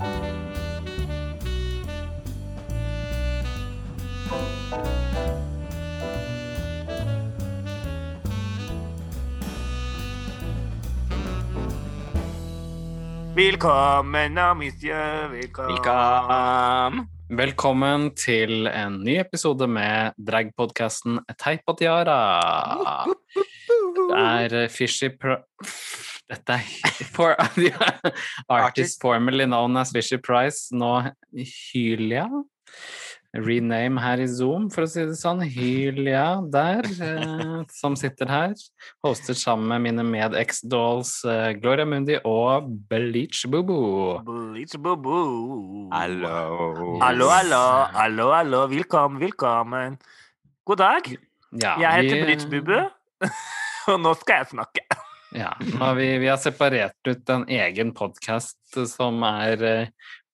Velkommen, da, monsieur. Velkommen. Velkommen. Velkommen til en ny episode med dragpodkasten Teip og tiara. Det er Fishy Pro... Dette er for, Artist formerly known as Fishy Price, nå Hylia. Rename her i Zoom, for å si det sånn. Hylia der, eh, som sitter her. Hostet sammen med mine med-ex-dolls eh, Gloria Mundi og Bleach Bubu. Bleach bubu. Hallo. Hallo, hallo, hallo, hallo. Velkommen, velkommen. God dag. Ja, Jeg heter vi- Bleach bubu, og nå skal jeg snakke. Ja, vi, vi har separert ut en egen podkast som er eh,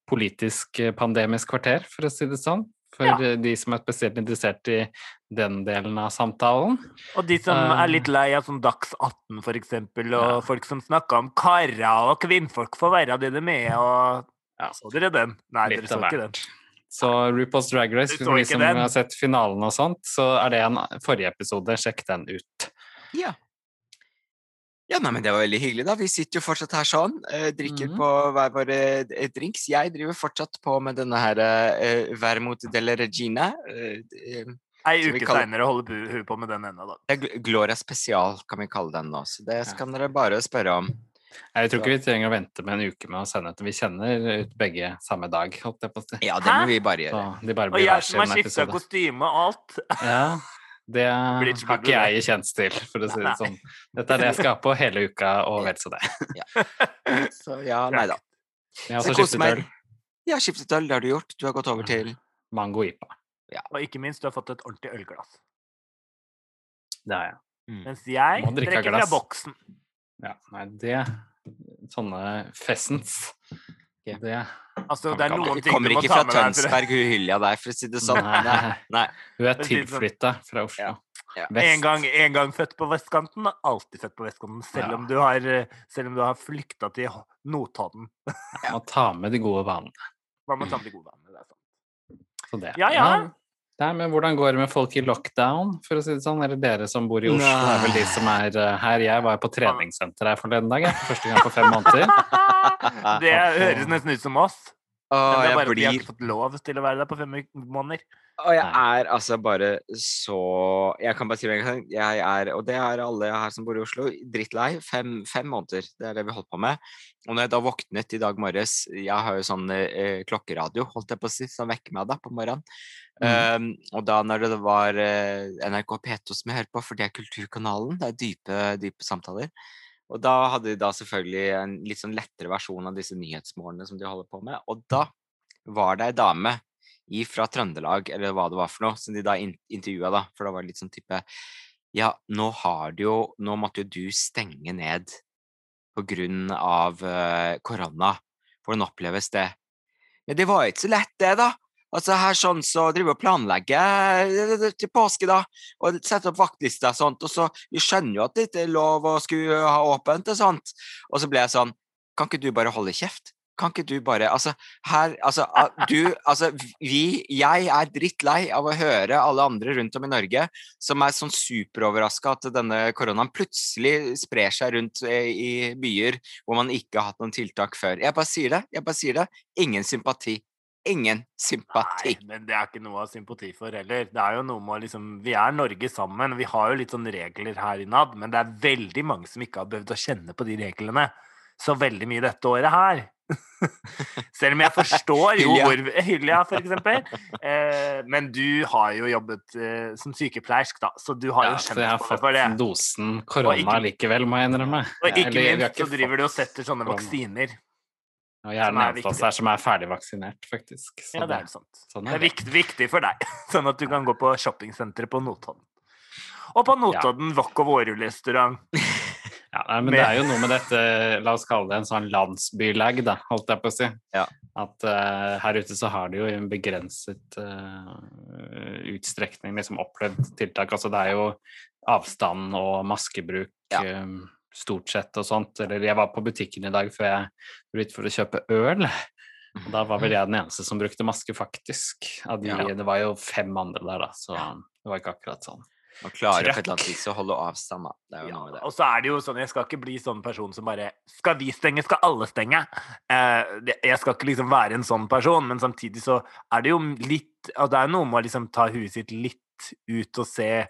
politisk eh, pandemisk kvarter, for å si det sånn. For Ja. eh, de som er spesielt interessert i den delen av samtalen. Og de som er litt lei av sånn Dags 18, for eksempel, og Ja. folk som snakker om karer og kvinnfolk får være det de er, og Ja. Så dere den? Nei, Litt dere så ikke den. Så RuPaul's Drag Race, for de som den? har sett finalen og sånt, så er det en forrige episode. Sjekk den ut. Ja. Ja, nei, men Det var veldig hyggelig. da. Vi sitter jo fortsatt her sånn, eh, drikker mm. på hver våre eh, drinks. Jeg driver fortsatt på med denne her eh, Vermut delle Regina. Eh, Ei uke kaller- seinere holder hun på med den ennå, da. det er Gloria spesial, kan vi kalle den nå. Så det kan dere bare spørre om. Jeg tror ikke vi trenger å vente med en uke med å sende ut. Vi kjenner ut begge samme dag, holdt jeg på å si. Ja, det må vi bare Så gjøre. de bare Og jeg som har skifta kostyme og alt. Ja, det har ikke jeg kjent til, for å si det sånn. Dette er det jeg skal ha på hele uka, og vel så det. Så ja, nei da. Jeg har også skiftet øl. Ja, skiftet øl, det har du gjort. Du har gått over til Mango Ipa. Og ikke minst, du har fått et ordentlig ølglass. Det har jeg. Mens jeg drikker fra boksen. Ja, nei, det Sånne fessens. Ja. Det Altså, det er noen ting kommer du må ikke ta fra. Tønsberg, hun Hylja der, for å si det sånn. Nei. Nei. Hun er tilflytta fra Oslo. Ja. Ja. En gang, en gang født på vestkanten, alltid født på vestkanten. Selv Ja. om du har, selv om du har flykta til Notodden. ja. Må ta med de gode vanene. Hva med de gode vanene, Det er sant. Så det. Ja, ja. Nei, men hvordan går det med folk i lockdown, for å si det sånn? Eller dere som bor i Oslo, er vel de som er eh, her. Jeg var på treningssenter her forleden dag, jeg. Første gang på fem måneder. Det høres nesten ut som oss. Det er jeg bare at vi har ikke fått lov til å være der på fem måneder. Og jeg er altså bare så Jeg kan bare si med en gang jeg er, og det er alle her som bor i Oslo, drittlei. Fem, fem måneder. Det er det vi holdt på med. Og når jeg da våknet i dag morges Jeg har jo sånn eh, klokkeradio, holdt jeg på å si, som vekker meg da på morgenen. Um, og da når det var eh, NRK P2 som jeg hørte på, for det er Kulturkanalen, det er dype, dype samtaler. Og da hadde de da selvfølgelig en litt sånn lettere versjon av disse nyhetsmålene som de holder på med. Og da var det ei dame fra Trøndelag, eller hva det var for noe, som de da in intervjua, da. For da var det litt sånn type Ja, nå har du jo Nå måtte jo du stenge ned på grunn av eh, korona. Hvordan oppleves det? Men det var jo ikke så lett, det, da. Altså her sånn så driver vi og planlegger til påske, da, og setter opp vaktlister og sånt, og så Vi skjønner jo at det ikke er lov å skulle ha åpent og sånt. Og så ble jeg sånn Kan ikke du bare holde kjeft? Kan ikke du bare Altså, her Altså, du Altså, vi Jeg er drittlei av å høre alle andre rundt om i Norge som er sånn superoverraska at denne koronaen plutselig sprer seg rundt eh, i byer hvor man ikke har hatt noen tiltak før. Jeg bare sier det. Jeg bare sier det. Ingen sympati. Ingen sympati. Nei, men det er ikke noe å ha sympati for heller. Det er jo noe med å liksom Vi er Norge sammen. Vi har jo litt sånn regler her innad, men det er veldig mange som ikke har behøvd å kjenne på de reglene så veldig mye dette året her. Selv om jeg forstår jo hvor Hylja, for eksempel. Eh, men du har jo jobbet eh, som sykepleiersk, da, så du har Ja, jo så kjent jeg har på det fått for det. dosen korona ikke- likevel, må jeg innrømme. Og ikke Eller, minst så driver du og setter sånne korona. vaksiner. Og jeg er som den er eneste av oss her som er ferdigvaksinert, faktisk. Så Ja, det er sant. sånn Det er er det. viktig, viktig for deg, sånn at du kan gå på shoppingsenteret på Notodden. Og på Notodden Wok og Vårrestaurant. Ja, nei, men med- det er jo noe med dette, la oss kalle det en sånn landsbylag, da, holdt jeg på å si. Ja. At uh, her ute så har de jo i en begrenset uh, utstrekning liksom opplevd tiltak. Altså det er jo avstand og maskebruk Ja. eh, stort sett og sånt. Eller jeg var på butikken i dag før jeg dro ut for å kjøpe øl. Og da var vel jeg den eneste som brukte maske, faktisk. Av de, Ja. Det var jo fem andre der, da, så det var ikke akkurat sånn. Man klarer på et eller annet vis å holde avstand, da. Det er jo Ja, noe med det. og så er det jo sånn, jeg skal ikke bli sånn person som bare Skal vi stenge, skal alle stenge? Eh, jeg skal ikke liksom være en sånn person, men samtidig så er det jo litt Og det er noe med å liksom ta huet sitt litt ut og se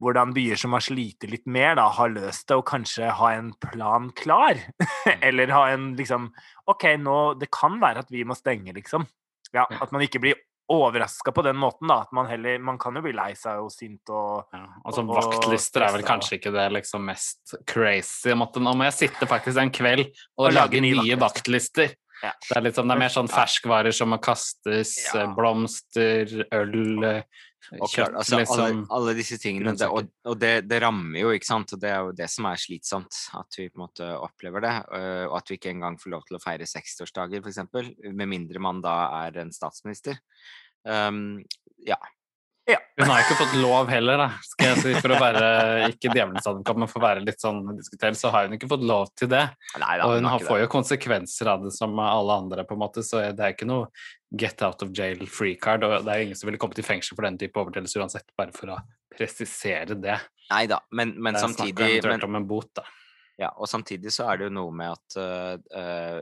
hvordan byer som har slitt litt mer, da, har løst det, og kanskje ha en plan klar. Eller ha en liksom OK, nå Det kan være at vi må stenge, liksom. Ja. At man ikke blir overraska på den måten, da. At man heller Man kan jo bli lei seg og sint og Ja, altså Og Vaktlister er vel kanskje ikke det liksom mest crazy. Måtte, nå må jeg sitte faktisk en kveld og, Og lage nye vaktlister. vaktlister. Ja. Det er, liksom, det er mer sånn ferskvarer som må kastes, eh, blomster, øl, eh, kjøtt, klart, altså, alle, liksom. alle disse tingene, det, og, og det, det rammer jo, ikke sant. Og det er jo det som er slitsomt, at vi på en måte opplever det. øh, Og at vi ikke engang får lov til å feire 60-årsdager, f.eks. Med mindre man da er en statsminister. Um, ja. Hun har ikke fått lov heller, da. Skal jeg si, for å være ikke djevelens advokat, men for å være litt sånn diskutert, så har hun ikke fått lov til det. Nei da, Og hun har får jo konsekvenser av det som alle andre, på en måte, så det er ikke noe get out of jail free card. Og det er ingen som ville kommet i fengsel for den type overtredelse uansett, bare for å presisere det. Nei da, men, men det er snakk men, om en bot, da. Ja, og samtidig så er det jo noe med at uh, øh,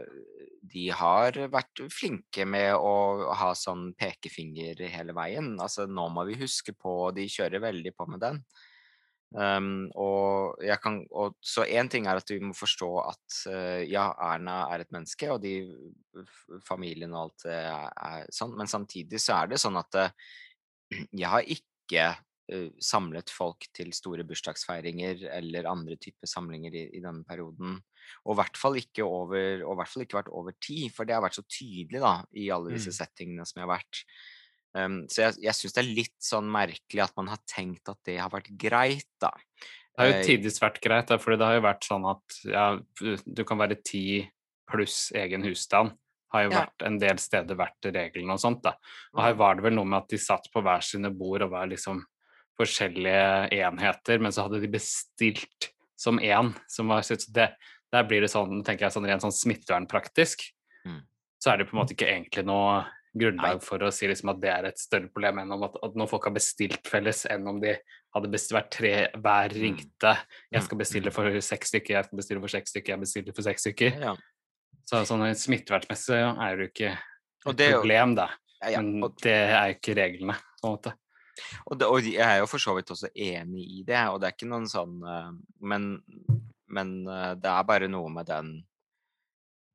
de har vært flinke med å ha sånn pekefinger hele veien. Altså, nå må vi huske på De kjører veldig på med den. Um, og jeg kan, og, så én ting er at vi må forstå at uh, ja, Erna er et menneske, og de familien og alt det er, er sånn, men samtidig så er det sånn at uh, jeg har ikke uh, samlet folk til store bursdagsfeiringer eller andre typer samlinger i, i denne perioden. Og i hvert fall ikke over, og i hvert fall ikke vært over tid, for det har vært så tydelig da, i alle disse Mm. settingene som jeg har vært. Um, så jeg, jeg syns det er litt sånn merkelig at man har tenkt at det har vært greit, da. Det har jo Eh, tidvis vært greit, fordi det har jo vært sånn at ja, du kan være ti pluss egen husstand. Har jo Ja. vært en del steder vært regelen og sånt, da. Og Mm. her var det vel noe med at de satt på hver sine bord og var liksom forskjellige enheter, men så hadde de bestilt som én. Som var, så det, der blir det sånn, tenker jeg, sånn rent sånn smittevernpraktisk. Mm. Så er det på en måte ikke egentlig noe grunnlag for å si liksom at det er et større problem enn om at, at når folk har bestilt felles, enn om de hadde vært tre hver Mm. ringte. Jeg Mm, skal bestille for seks stykker, jeg skal bestille for seks stykker, jeg bestiller for seks stykker. Ja. Så sånn smittevernmessig er det jo ikke et det problem, da. Ja, ja. Men det er jo ikke reglene, på en måte. og, det, og jeg er jo for så vidt også enig i det, og det er ikke noen sånn eh, Men, men eh, det er bare noe med den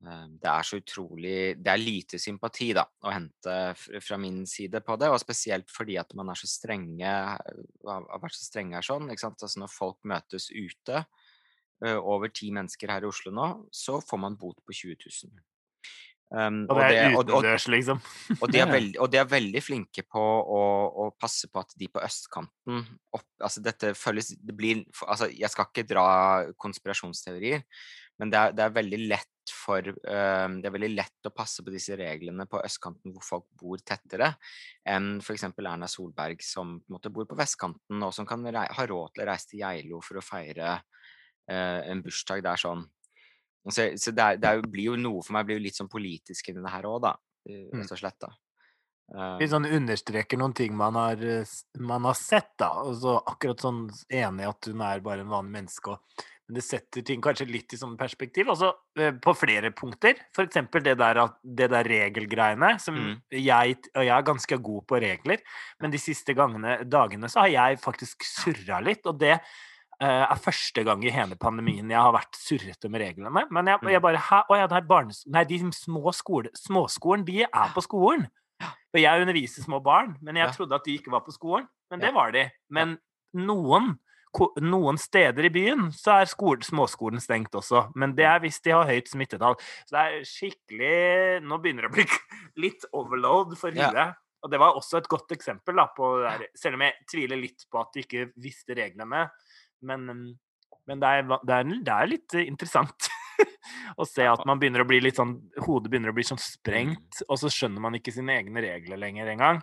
eh, Det er så utrolig Det er lite sympati da, å hente fra min side på det, og spesielt fordi at man er så strenge har har vært så strenge her sånn. ikke sant? Altså Når folk møtes ute, eh, over ti mennesker her i Oslo nå, så får man bot på 20 000. Um, Og det er utendørs, liksom. og de, er veldig, og de er veldig flinke på å, å passe på at de på østkanten opp, altså dette føles, det blir, altså Jeg skal ikke dra konspirasjonsteorier, men det er, det er veldig lett for um, Det er veldig lett å passe på disse reglene på østkanten hvor folk bor tettere, enn f.eks. Erna Solberg som på en måte bor på vestkanten, og som kan ha råd til å reise til Geilo for å feire uh, en bursdag der sånn. Så, så det, er, det er, jo- blir jo noe for meg blir jo litt sånn politisk inni det her òg, da. eh, Mm. Rett og slett, da. Um, litt sånn understreker noen ting man har, eh, man har sett, da. Og så akkurat sånn enig at hun er bare en vanlig menneske. Og, men det setter ting kanskje litt i sånn perspektiv. Altså eh, på flere punkter. For eksempel det der, det der regelgreiene. Som Mm. jeg Og jeg er ganske god på regler, men de siste gangene, dagene så har jeg faktisk surra litt. Og det er første gang i hele pandemien jeg har vært surrete med reglene. Men jeg, Mm. jeg bare Hæ? Å ja, det er barnes... Nei, de små skole, småskolen, de er på skolen. Og jeg underviser små barn, men jeg trodde at de ikke var på skolen. Men det var de. Men noen, noen steder i byen så er skole, småskolen stengt også. Men det er hvis de har høyt smittetall. Så det er skikkelig Nå begynner det å bli litt overload for huet. Og det var også et godt eksempel, da, på selv om jeg tviler litt på at de ikke visste reglene. Men, um, men det, er, det, er, det er litt eh, interessant å se at man begynner å bli litt sånn Hodet begynner å bli sånn sprengt, og så skjønner man ikke sine egne regler lenger engang.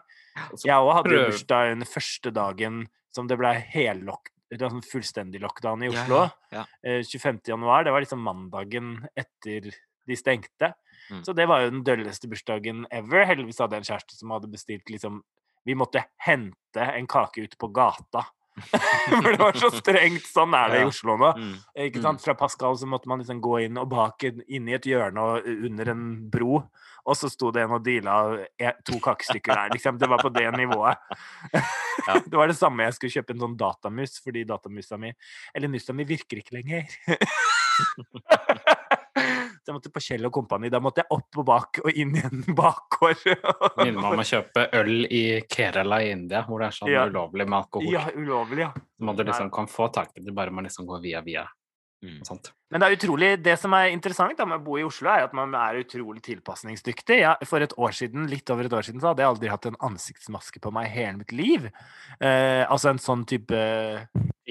Jeg òg hadde jo bursdag under første dagen som det ble hellock, sånn fullstendig lockdown i Oslo. Ja, ja. ja. 25. januar, det var liksom mandagen etter de stengte. Mm. Så det var jo den dølleste bursdagen ever. Heldigvis hadde jeg en kjæreste som hadde bestilt liksom Vi måtte hente en kake ute på gata. For det var så strengt. Sånn er det i Oslo nå. Mm. Ikke Mm. sant? Fra Pascal så måtte man liksom gå inn og bak inn i et hjørne og under en bro. Og så sto det en og deala e- to kakestykker der. Liksom. Det var på det nivået. Ja. Det var det samme jeg skulle kjøpe en sånn datamus, fordi datamusa mi Eller musa mi virker ikke lenger. Så jeg måtte på Kjell og Kompani. Da måtte jeg opp og bak og inn i en bakgård. Minner meg om å kjøpe øl i Kerala i India, hvor det er sånn Ja. ulovlig med alkohol. Ja, ulovlig, ja. Du liksom kan få tak i det, bare man liksom går via via. Mm. Men det er utrolig, det som er interessant da, med å bo i Oslo, er at man er utrolig tilpasningsdyktig. Ja, for et år siden, litt over et år siden så hadde jeg aldri hatt en ansiktsmaske på meg i hele mitt liv. Eh, altså en sånn type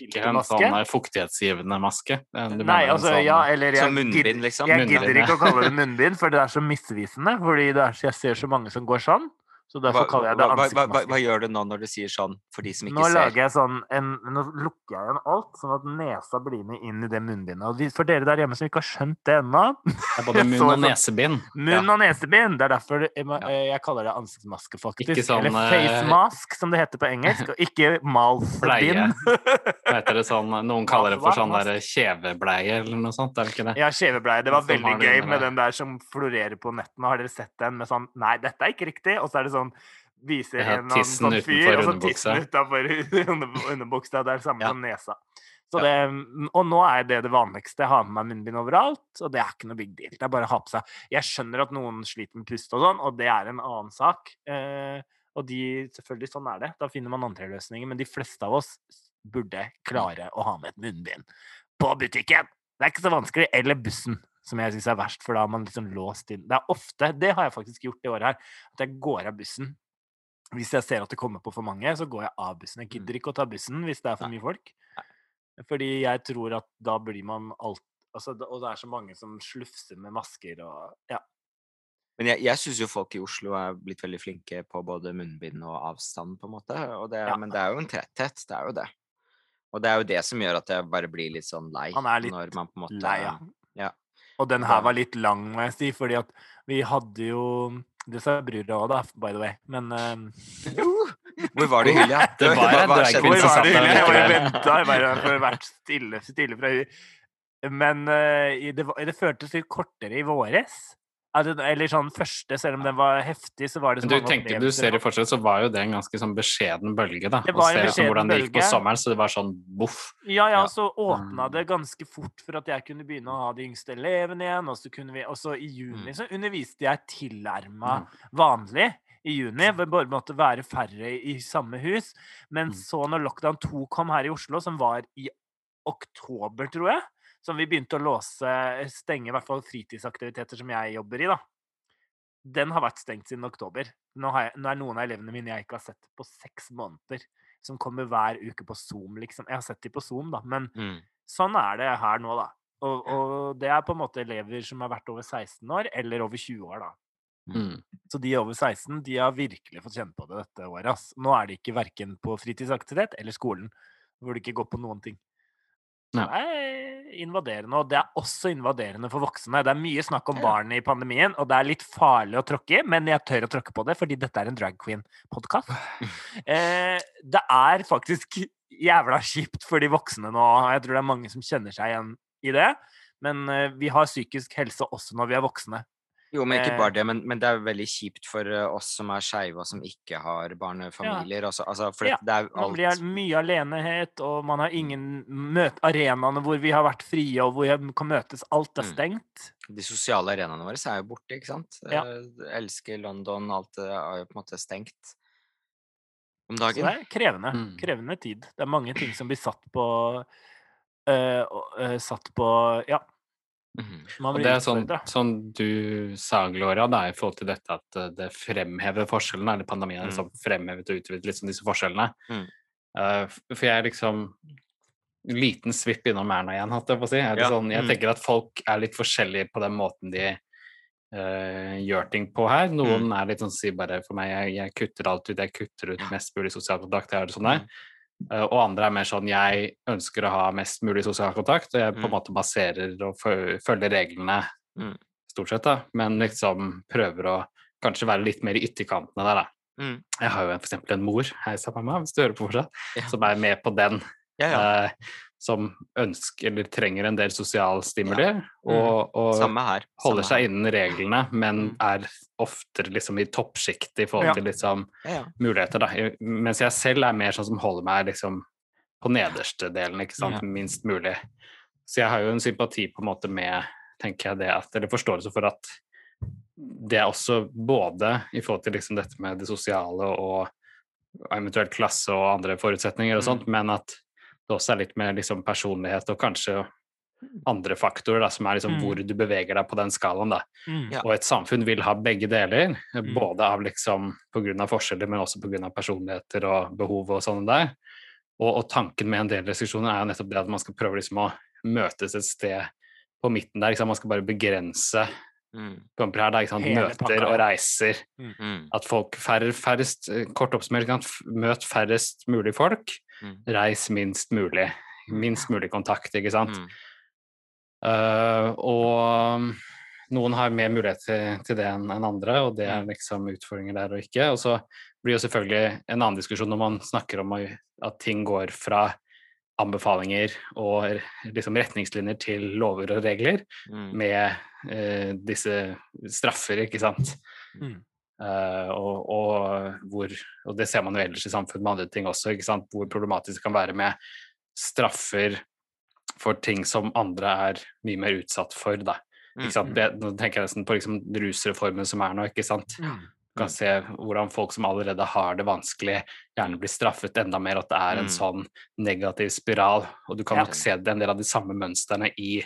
Ikke en sånn eh, fuktighetsgivende maske. Du Nei, altså, sånn- ja, eller jeg, munnbind, liksom. jeg gidder ikke å kalle det munnbind, for det er så misvisende. Fordi det er, jeg ser så mange som går sånn. Så derfor kaller jeg det hva, hva, hva, hva ansiktsmaske. gjør du nå når du sier sånn, for de som ikke Nå ser? lager jeg sånn en, Nå lukker jeg igjen alt, sånn at nesa blir med inn i det munnbindet. Og for dere der hjemme som ikke har skjønt det ennå Det både munn og nesebind. Munn og nesebind. Det er derfor jeg, jeg kaller det ansiktsmaske, faktisk. Ikke sånn, Eller eh, face mask, som det heter på engelsk, og ikke malsbind. Hva heter det sånn Noen kaller det for sånn der kjevebleie eller noe sånt, er det ikke det? Ja, kjevebleie. Det var veldig gøy med den der som florerer på nettene. Har dere sett den med sånn Nei, dette er ikke riktig. Og så er det sånn Viser Ja, en tissen sånn fyr, og så tissen utafor underbuksa. Det er det samme Ja. som nesa. Så det, og nå er det det vanligste. Jeg har med meg munnbind overalt, og det er ikke noe big deal. Det er bare å ha på seg. Jeg skjønner at noen sliter med pust og sånn, og det er en annen sak. Eh, og de, selvfølgelig, sånn er det. Da finner man andre løsninger. Men de fleste av oss burde klare å ha med et munnbind på butikken. Det er ikke så vanskelig. Eller bussen, som jeg syns er verst, for da har man liksom låst inn. Det er ofte, det har jeg faktisk gjort i året her, at jeg går av bussen. Hvis jeg ser at det kommer på for mange, så går jeg av bussen. Jeg gidder ikke å ta bussen hvis det er for mye folk. Fordi jeg tror at da blir man alt altså, Og det er så mange som slufser med masker og Ja. Men jeg, jeg syns jo folk i Oslo er blitt veldig flinke på både munnbind og avstand, på en måte. Og det, Ja. Men det er jo en tretthet, det er jo det. Og det er jo det som gjør at jeg bare blir litt sånn lei. Han er litt når man på en måte Lei, ja. Og den her var litt lang, må jeg si, fordi at vi hadde jo Det sa brura òg, da, by the way. Men eh, Hvor var du, Hylja? Det var en hva drag skjedde? queen Hvor som var satt der Jeg venta. Jeg bare har vært stille, stille fra hun. Men uh, det, var- det føltes litt kortere i våres. Eller sånn første, selv om den var heftig, så var det så Men du tenker du ser det fortsatt, så var jo det en ganske sånn beskjeden bølge, da. Det var en se liksom hvordan det gikk på sommeren, så det var sånn boff. Ja, ja, så åpna Mm. det ganske fort for at jeg kunne begynne å ha de yngste elevene igjen. Og så, kunne vi, og så i juni Mm. så underviste jeg tilnærma Mm. vanlig i juni. hvor Bare måtte være færre i samme hus. Men så når lockdown 2 kom her i Oslo, som var i oktober, tror jeg, som vi begynte å låse, stenge i hvert fall fritidsaktiviteter som jeg jobber i, da. Den har vært stengt siden oktober. Nå, har jeg, nå er noen av elevene mine jeg ikke har sett på seks måneder, som kommer hver uke på Zoom, liksom. Jeg har sett de på Zoom, da, men Mm. sånn er det her nå, da. Og, og det er på en måte elever som har vært over 16 år, eller over 20 år, da. Mm. Så de over 16 de har virkelig fått kjenne på det dette året. Ass. Nå er de ikke verken på fritidsaktivitet eller skolen, hvor de ikke går på noen ting. Nei. Er invaderende, og det er også invaderende for voksne. Det er mye snakk om barn i pandemien, og det er litt farlig å tråkke i, men jeg tør å tråkke på det, fordi dette er en drag queen-podkast. Eh, det er faktisk jævla kjipt for de voksne nå. Jeg tror det er mange som kjenner seg igjen i det. Men eh, vi har psykisk helse også når vi er voksne. Jo, men ikke Eh, bare det, men, men det er veldig kjipt for eh, oss som er skeive og som ikke har barnefamilier. Altså, altså, for Ja, det, er er Man blir mye alenehet, og man har ingen møt arenaene hvor vi har vært frie, og hvor vi kan møtes. Alt er Mm. stengt. De sosiale arenaene våre er jo borte, ikke sant? Ja. Eh, elsker London, alt er jo på en måte stengt om Så det er krevende. Mm. Krevende tid. Det er mange ting som blir satt på øh, øh, Satt på Ja, Man Og det er sånn, sånn du sa, Gloria, da, i forhold til dette at eh, det fremhever forskjellene, eller pandemien har Mm. liksom fremhevet og utvidet liksom disse forskjellene. Mm. Uh, for jeg er liksom liten svipp innom Erna igjen, hatt jeg på å si. Er det Ja, sånn, jeg mm. tenker at folk er litt forskjellige på den måten de uh, gjør ting på her. Noen Mm. er litt sånn si bare for meg, jeg, jeg kutter alt ut, jeg kutter ut mest mulig sosial kontakt, jeg har det sånn der. Eh, og andre er mer sånn jeg ønsker å ha mest mulig sosial kontakt, og jeg på en Mm. måte baserer og følger reglene Mm. stort sett, da, men liksom prøver å kanskje være litt mer i ytterkantene der, da. Mm. Jeg har jo eksempel en mor, hei sann mamma, hvis du hører på fortsatt, Ja. som er med på den. Ja, ja. Eh, som ønsker eller trenger en del sosial stimuli, og, og Samme her. holder seg her. innen reglene, men Mm. er oftere liksom i toppsjiktet i forhold Ja. til liksom Ja, ja. muligheter, da. Mens jeg selv er mer sånn som holder meg liksom på nederste delen, ikke sant, Ja. minst mulig. Så jeg har jo en sympati på en måte med, tenker jeg det at, eller forståelse for at det er også både i forhold til liksom dette med det sosiale og eventuelt klasse og andre forutsetninger og Mm. men at det også er litt med liksom personlighet og kanskje andre faktorer da, som er liksom Mm. hvor du beveger deg på den skalaen. da. Mm. Ja. Og et samfunn vil ha begge deler, Mm. både av liksom pga. forskjeller, men også pga. personligheter og behov og sånne der. Og, og tanken med en del restriksjoner er jo nettopp det at man skal prøve liksom å møtes et sted på midten der. Ikke sant? Man skal bare begrense Mm. her, da, ikke sant? Møter og reiser. Mm. At folk færre, færrest, eh, kort oppsummert? Møt færrest mulig folk, Mm. reis minst mulig. Minst mulig kontakt, ikke sant. Mm. Uh, og noen har mer mulighet til, til det enn en andre, og det er liksom utfordringer der og ikke. Og så blir jo selvfølgelig en annen diskusjon når man snakker om at ting går fra anbefalinger og liksom retningslinjer til lover og regler Mm. med eh, disse straffer, ikke sant. Mm. Eh, og, og, hvor, og det ser man jo ellers i samfunnet med andre ting også, hvor problematisk det kan være med straffer for ting som andre er mye mer utsatt for. Da. Sant? Mm. Det, nå tenker jeg nesten på liksom rusreformen som er nå. ikke sant? Mm. Du kan se hvordan folk som allerede har det vanskelig, gjerne blir straffet enda mer, at det er en Mm. sånn negativ spiral. Og du kan nok se det, en del av de samme mønstrene i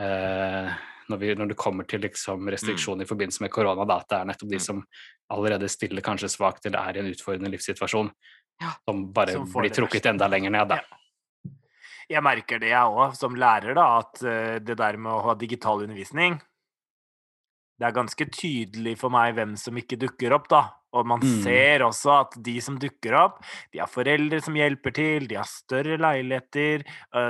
eh, når, vi, når det kommer til liksom restriksjoner i forbindelse med korona, da, at det er nettopp de Mm. som allerede stiller kanskje svakt eller er i en utfordrende livssituasjon, Ja. som bare Som blir trukket enda lenger ned. Da. Ja. Jeg merker det, jeg òg, som lærer, da, at eh, det der med å ha digital undervisning Det er ganske tydelig for meg hvem som ikke dukker opp, da. Og man Mm. ser også at de som dukker opp, de har foreldre som hjelper til, de har større leiligheter.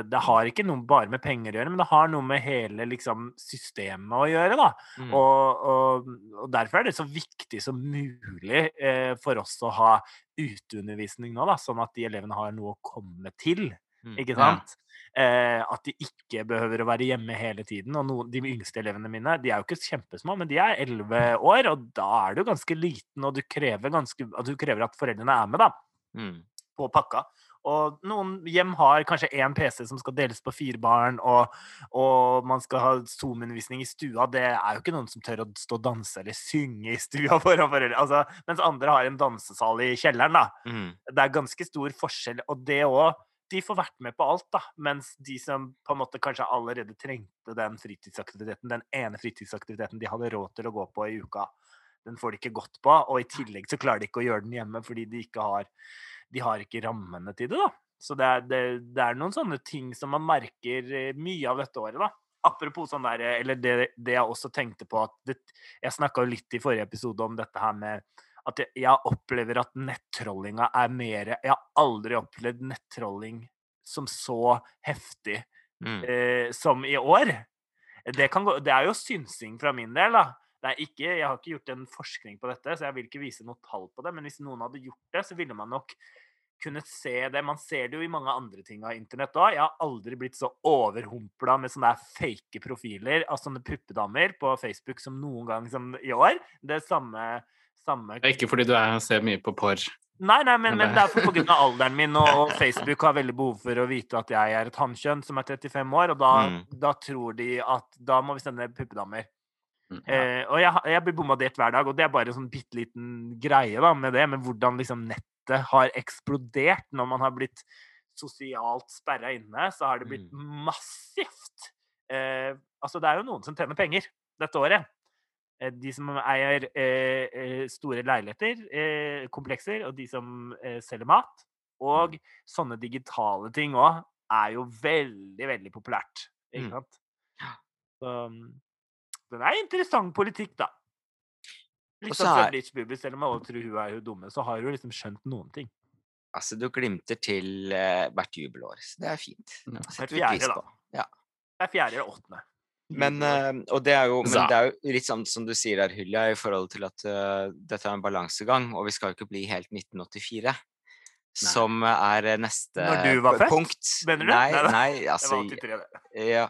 Det har ikke noe bare med penger å gjøre, men det har noe med hele liksom, systemet å gjøre, da. Mm. Og, og, og derfor er det så viktig som mulig eh, for oss å ha uteundervisning nå, da, sånn at de elevene har noe å komme til. Mm. sant? Ja. Eh, at de ikke behøver å være hjemme hele tiden. Og noen, de yngste elevene mine de er jo ikke kjempesmå, men de er 11 år, og da er du ganske liten, og du krever, ganske, at du krever at foreldrene er med da, Mm. på pakka. Og noen hjem har kanskje én PC som skal deles på fire barn, og, og man skal ha Zoom-undervisning i stua. Det er jo ikke noen som tør å stå og danse eller synge i stua foran foreldre. Altså, mens andre har en dansesal i kjelleren, da. Mm. Det er ganske stor forskjell, og det òg De får vært med på alt, da. Mens de som på en måte kanskje allerede trengte den fritidsaktiviteten, den ene fritidsaktiviteten de hadde råd til å gå på i uka, den får de ikke gått på. Og i tillegg så klarer de ikke å gjøre den hjemme fordi de ikke har De har ikke rammene til det, da. Så det er, det, det er noen sånne ting som man merker eh, mye av dette året, da. Apropos sånn der, eh, eller det, det jeg også tenkte på at det, Jeg snakka litt i forrige episode om dette her med at jeg, jeg opplever at nettrollinga er mer Jeg har aldri opplevd nettrolling som så heftig Mm. eh, som i år. Det, kan gå, det er jo synsing fra min del, da. Det er ikke, jeg har ikke gjort en forskning på dette, så jeg vil ikke vise noe tall på det. Men hvis noen hadde gjort det, så ville man nok kunnet se det. Man ser det jo i mange andre ting av internett òg. Jeg har aldri blitt så overhumpla med sånne fake profiler av sånne puppedammer på Facebook som noen gang som i år. Det samme, samme Ikke fordi du er, ser mye på porr. Nei, nei, men, Men det- er pga. alderen min, og, Facebook har veldig behov for å vite at jeg er et hannkjønn som er 35 år, og da, Mm. da tror de at da må vi sende puppedammer. Mm. Eh, og jeg, jeg blir bombardert hver dag, og det er bare en sånn bitte liten greie da, med det, med hvordan liksom nettet har eksplodert når man har blitt sosialt sperra inne, så har det blitt massivt. Eh, altså, det er jo noen som tjener penger dette året. Eh, De som eier eh, eh, store leiligheter, komplekser, og de som selger mat. Og sånne digitale ting òg er jo veldig, veldig populært. Ikke Mm. sant? Så mm, det er interessant politikk, da. Litt er- som Bleach Bubble, selv om alle tror hun er hun dumme, så har hun liksom skjønt noen ting. Altså, du glimter til hvert jubelår, så det er fint. Ja. Det setter vi fjerde, pris da. på. Ja. Det er fjerde eller åttende. Men, eh, og det er, jo, men det er jo litt sånn som du sier der, Hylja, i forhold til at uh, dette er en balansegang, og vi skal jo ikke bli helt 1984. Som er neste punkt. Når du var født, mener du? Nei, nei, nei, Det var altså 83, det. ja,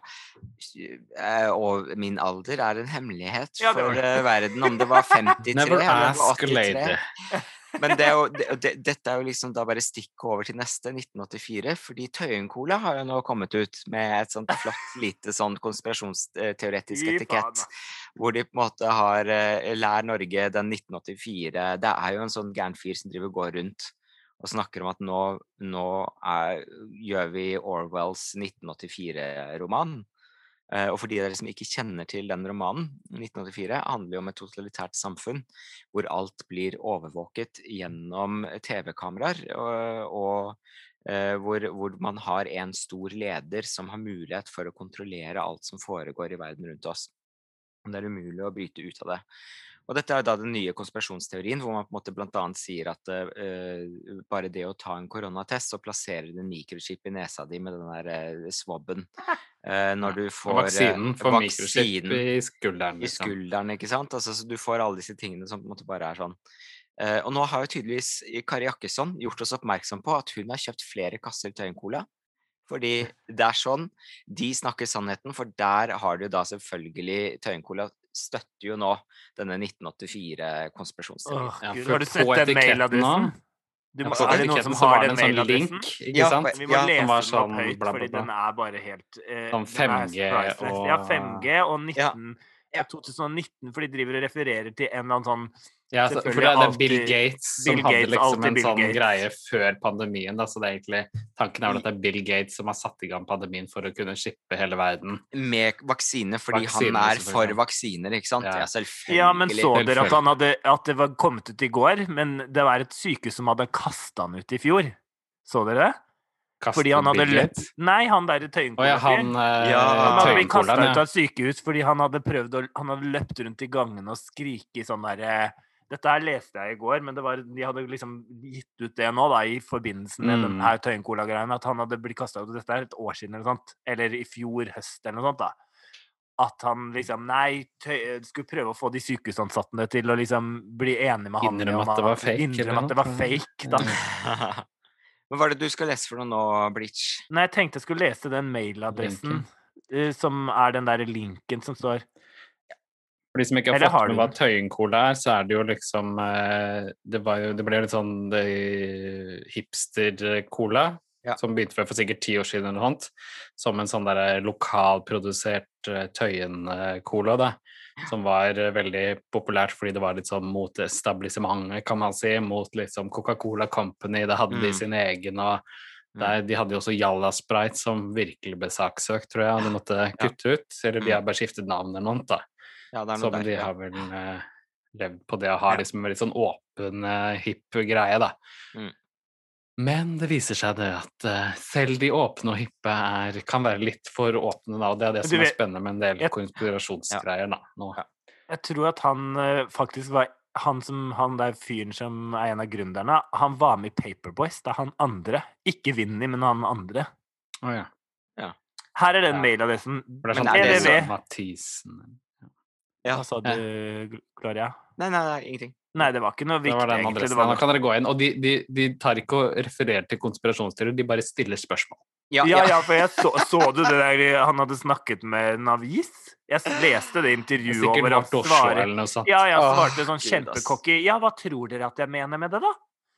eh, Og min alder er en hemmelighet Ja, for eh, verden, om det var 53 eller 83. Never ask a 83. Men det er jo, det, det, dette er jo liksom da bare stikk over til neste, 1984, fordi Tøyen Cola har jo nå kommet ut med et sånt flott lite sånn konspirasjonsteoretisk etikett, hvor de på en måte har eh, Lær Norge den 1984 Det er jo en sånn gæren fyr som driver og går rundt og snakker om at nå, nå er, gjør vi Orwells 1984-roman. Eh, og for de dere som ikke kjenner til den romanen, 1984 handler jo om et totalitært samfunn hvor alt blir overvåket gjennom TV-kameraer, og, og eh, hvor, hvor man har en stor leder som har mulighet for å kontrollere alt som foregår i verden rundt oss. Det er umulig å bryte ut av det. Og dette er da den nye konspirasjonsteorien, hvor man på en måte blant annet sier at uh, bare det å ta en koronatest og plassere en mikrochip i nesa di med den der uh, swabben Uh, når du Og får eh, vaksinen for mikrochip i skulderen. i Liksom. skulderen, ikke sant? Altså, så du får alle disse tingene som på en måte bare er sånn. Og nå har jo tydeligvis Kari Jakkesson gjort oss oppmerksom på at hun har kjøpt flere kasser Tøyen-cola. Fordi det er sånn de snakker sannheten, for der har du da selvfølgelig Tøyen-cola støtter jo nå denne 1984-konspirasjonsteorien. Åh, Ja, har du sett den mailadressen? Du må, er det noen som har den en sånn ikke Ja, sant? Vi må Ja, lese den opp sånn høyt, bla, bla, fordi den er bare helt uh, Sånn er 5G og Ja, og- 5G og 19 Ja. ja, 2019, for de driver og refererer til en eller annen sånn Ja, så, for det, det er Bill alltid- Gates som Bill hadde Gates, liksom en Bill sånn Gates. greie før pandemien. Da, så det er egentlig, tanken er vel at det er Bill Gates som har satt i gang pandemien for å kunne shippe hele verden. Med vaksine, fordi Vaksine, han er for vaksiner, ikke sant? Ja. Ja. Ja, men så dere at, han hadde, at det var kommet ut i går? Men det var et sykehus som hadde kasta han ut i fjor. Så dere det? Kasten Fordi han hadde løpt Nei, han der Å ja, han eh, Ja, Han hadde blitt kasta ut av et sykehus fordi han hadde prøvd å Han hadde løpt rundt i gangene og skrike sånn derre Dette her leste jeg i går, men det var, de hadde liksom gitt ut det nå, da, i forbindelse med den Mm. Tøyen-cola-greien, at han hadde blitt kasta ut. Dette er et år siden eller noe sånt. Eller i fjor høst eller noe sånt, da. At han liksom Nei, tøy, skulle prøve å få de sykehusansatte til å liksom bli enige med han. Innrømme om at det var fake, Innrømme at det var fake, da. Hva er det du skal lese for noe nå, Bleach? Nei, jeg tenkte jeg skulle lese den mailadressen, Linken. som er den der linken som står For de som ikke har Eller fått med hva? Tøyen-cola er, så er det jo liksom eh, Det, var jo, det ble jo litt sånn eh, hipster-cola. Ja. Som begynte for, for sikkert ti år siden eller noe sånt. Som en sånn der lokalprodusert eh, Tøyen-cola, da. Som var veldig populært fordi det var litt sånn mot establissementet, kan man si. Mot liksom Coca-Cola Company. det hadde de Mm. sin egen og der, de hadde jo også Jalla Sprite, som virkelig ble saksøkt, tror jeg, og de måtte kutte ut. Eller de Mm. har bare skiftet navn eller noe, da. Ja, er Som der. de har vel uh, levd på det å ha Ja. liksom en litt sånn åpen, uh, hipp greie, da. Mm. Men det viser seg det at uh, selv de åpne og hippe er, kan være litt for åpne, da. Og det er det Men som er spennende med en del Jeg- konspirasjonsgreier, da. Nå. Ja. Jeg tror at han uh, faktisk var han som han der fyren som er en av gründerne, han var med i Paperboys. Det er han andre. Ikke Vinni, men han andre. Å ja. Her er den Ja. mailadressen. Det er Men sånn er det www. Mathisen Ja. Hva sa du, Gloria? Nei, nei, nei, ingenting. Nei, det var ikke noe Det viktig, var den egentlig. Det adressen. var Nå kan dere gå inn. Og de, de, de tar ikke og refererer til konspirasjonsteorier, de bare stiller spørsmål. Ja, Ja, ja. ja, for jeg så, så du det der han hadde snakket med en avis? Jeg leste det intervjuet det over han Vårt eller noe sånt. Ja, jeg svarte sånn kjempecocky. Ja, hva tror dere at jeg mener med det, da?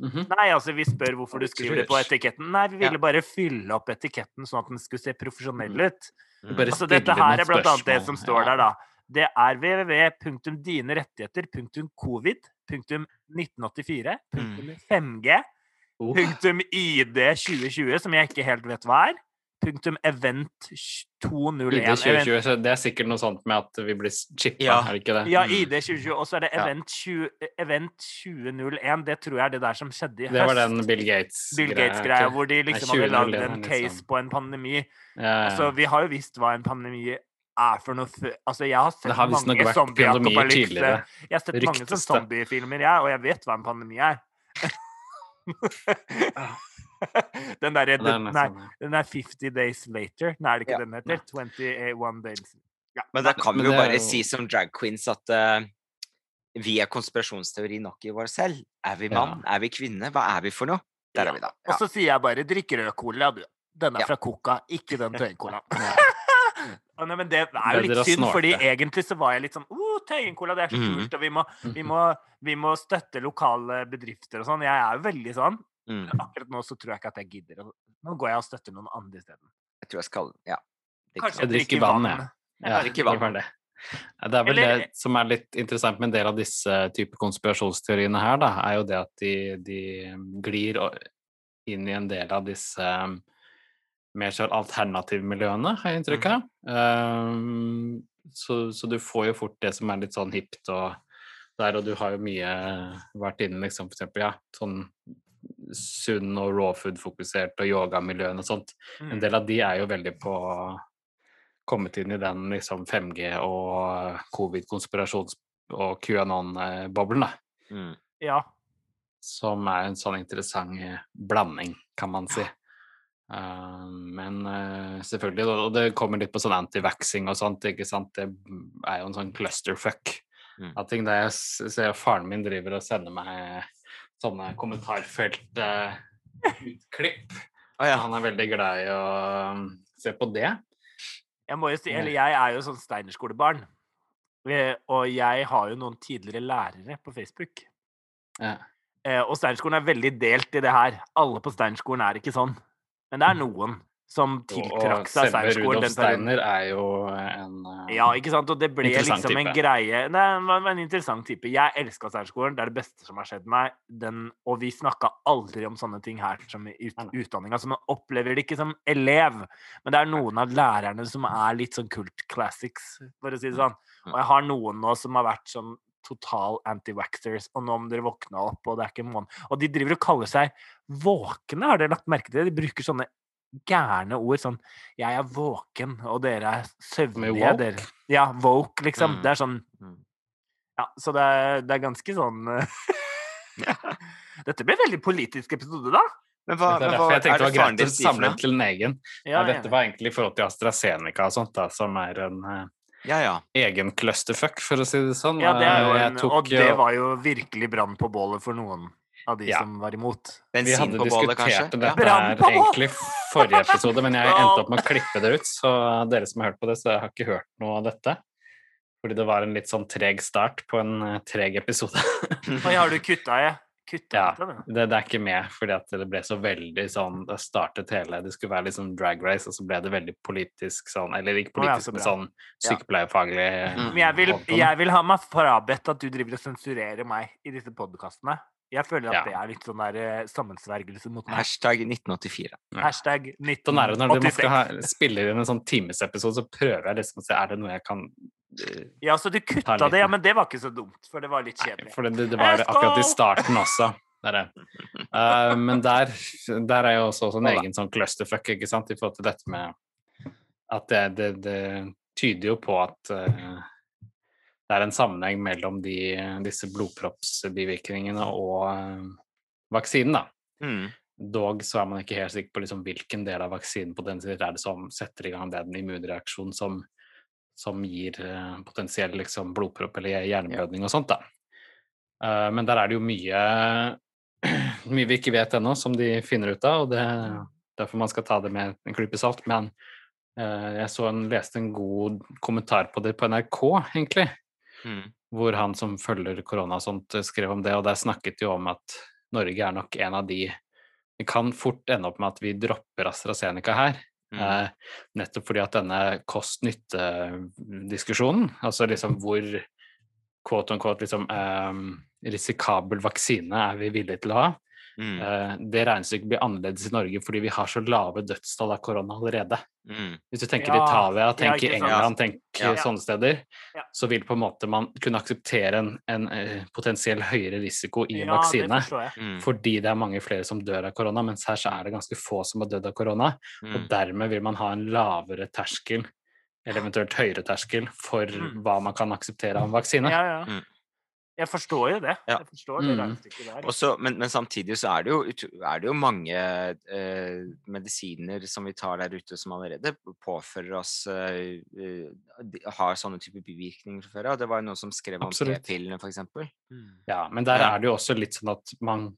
Mhm. Nei, altså, vi spør hvorfor du skriver det på etiketten. Nei, vi ville Ja. bare fylle opp etiketten sånn at den skulle se profesjonell Mm. ut. Mm. Altså, dette her er blant annet det som står der, da. Det er www.dinerettigheter.covid.1984. Mm. 5G. Oh. Punktum ID 2020, som jeg ikke helt vet hva er. Punktum event 201. ID 2020, så det er sikkert noe sånt med at vi blir chippa, Ja. er det ikke det? Ja, Mm. ID 2020. Og så er det event, 20, event 2001. Det tror jeg er det der som skjedde i høst. Det var den Bill Gates-greia. Bill Gates-greia, hvor de liksom hadde 2001 lagd en case sånn- på en pandemi. Ja, ja. Altså, vi har jo visst hva en pandemi er for noe Altså, jeg har sett mange zombieapokalypse. Jeg har sett mange Ryktes sånne zombiefilmer, jeg, og jeg vet hva en pandemi er. den derre er nesten- den er 50 Days Later. Nei, er det ikke Ja. den heter? 21 days Men da kan vi jo bare jo- si som drag queens at uh, vi er konspirasjonsteori nok i oss selv. Er vi Ja. mann? Er vi kvinne? Hva er vi for noe? Der er vi, da. Og så sier jeg bare 'drikk rød cola', du. Den er Ja. fra Coca, ikke den Tøyen-colaen. Ja. Nei, men det er jo litt synd, fordi egentlig så var jeg litt sånn oh, Tøyen-cola, det er så Mhm. kult, og vi må, vi, må, vi må støtte lokale bedrifter og sånn. Jeg er jo veldig sånn. Mm. Akkurat nå så tror jeg ikke at jeg gidder. Nå går jeg og støtter noen andre isteden. Jeg tror jeg skal Ja. Kanskje. Jeg drikker vann, jeg. Ja, drikker det vann. det. Det er vel Eller- det som er litt interessant med en del av disse type konspirasjonsteoriene her, da, er jo det at de, de glir inn i en del av disse um, mer sånn alternativmiljøene, har jeg inntrykk av. Um, så, så du får jo fort det som er litt sånn hipt og der, og du har jo mye vært inne liksom for eksempel, ja, sånn sunn og raw food-fokusert og yogamiljøene og sånt. Mm. En del av de er jo veldig på kommet inn i den liksom 5G og covid-konspirasjons- og QAnon-boblen, da. Mm. Ja. Som er en sånn interessant blanding, kan man si. Eh, men eh, selvfølgelig, og- det kommer litt på sånn anti-vaxing og sånt, ikke sant. Det er jo en sånn clusterfuck Mm. av ting. Der jeg ser faren min driver og sender meg sånne kommentarfelt-utklipp. og ja. Han er veldig glad i å um, se på det. Jeg må jo si, eller jeg er jo sånn Steinerskolebarn. Eh, Og jeg har jo noen tidligere lærere på Facebook. Ja. Eh, Og Steinerskolen er veldig delt i det her. Alle på Steinerskolen er ikke sånn. Men det er noen som tiltrakk seg Rudolf den perioden. Steiner er jo en eh, Ja, ikke sant? Og det ble liksom en type. greie Det var en interessant type. Jeg elska Steinerskolen. Det er det beste som har skjedd meg. Den, og vi snakka aldri om sånne ting her som i ut, utdanninga. Så man opplever det ikke som elev. Men det er noen av lærerne som er litt sånn kult classics, for å si det sånn. Og jeg har noen nå som har vært sånn total anti-waxers, og nå om dere våkne opp, og det er ikke måned Og de driver og kaller seg våkne, har dere lagt merke til det? De bruker sånne gærne ord sånn 'Jeg er våken, og dere er søvnige'. woke? Dere. Ja, woke, liksom. Mm. Det er sånn Mm. Ja, så det er, det er ganske sånn Dette ble en veldig politisk episode, da. Men hva, Det er derfor jeg tenkte det var greit å samle til en egen. Ja, dette var egentlig i forhold til AstraZeneca og sånt, da, som er en eh, Ja, ja. egen clusterfuck, for å si det sånn. ja, det er jo Eh, en, tok og det var jo virkelig brann på bålet for noen av de Ja. som var imot. Vi hadde bålet, diskutert Ja. dette her egentlig forrige episode, men jeg endte opp med å klippe det ut. Så dere som har hørt på det, så jeg har ikke hørt noe av dette. Fordi det var en litt sånn treg start på en eh, treg episode. Oi, har du kutta i? Kutta Ja. det? Det, er ikke med, fordi at det ble så veldig sånn Det startet hele Det skulle være litt sånn drag race, og så ble det veldig politisk sånn Eller ikke ja, politisk, så men sånn sykepleierfaglig Mm. Men jeg vil, jeg vil ha meg frabedt at du driver og sensurerer meg i disse podkastene. Jeg føler at Ja. det er litt sånn der eh, sammensvergelse mot meg. Hashtag 1984. Hashtag Sånn er det når man skal ha, spiller inn en sånn timesepisode, så prøver jeg liksom å se er det noe jeg kan eh, Ja, så du kutta litt det, ja, men det var ikke så dumt, for det var litt Nei, kjedelig. for det, det var akkurat i starten også. Der er. Eh, men der, der er jo også, også en egen sånn clusterfuck, ikke sant, i forhold til dette med at det, det, det tyder jo på at eh, det er en sammenheng mellom de, disse blodproppsbivirkningene og eh, vaksinen, da. Mm. Dog så er man ikke helt sikker på liksom hvilken del av vaksinen potensielt er det som setter i gang den immunreaksjonen som, som gir eh, potensiell liksom, blodpropp eller hjerneblødning og sånt. da. Eh, men der er det jo mye, mye vi ikke vet ennå, som de finner ut av, og det er derfor man skal ta det med en klype salt. Men jeg så en, leste en god kommentar på det på NRK, egentlig Mm. hvor han som følger korona og sånt, eh, skrev om det, og der snakket de om at Norge er nok en av de Vi kan fort ende opp med at vi dropper AstraZeneca her. Mm. Eh, nettopp fordi at denne kost-nytte-diskusjonen, altså liksom hvor quote on quote liksom eh, risikabel vaksine er vi villige til å ha, Mm. Uh, det regnestykket blir annerledes i Norge fordi vi har så lave dødstall av korona allerede. Mm. Hvis du tenker Ja, Italia, ja, tenker ikke. England, tenker Ja. sånne steder, Ja. så vil på en måte man kunne akseptere en, en uh, potensiell høyere risiko i en Ja, vaksine. Mm. Fordi det er mange flere som dør av korona, mens her så er det ganske få som har dødd av korona. Og Mm. dermed vil man ha en lavere terskel, eller eventuelt høyere terskel, for Mm. hva man kan akseptere av en vaksine. Ja, ja. Jeg forstår jo det. Ja. Jeg forstår det Mm. der. Også, men, men samtidig så er det jo, er det jo mange eh, medisiner som vi tar der ute som allerede påfører oss eh, eh, har sånne typer bivirkninger fra før av. Det var jo noen som skrev om p-pillene, eksempel. Mm. Ja, men der Ja. er det jo også litt sånn at man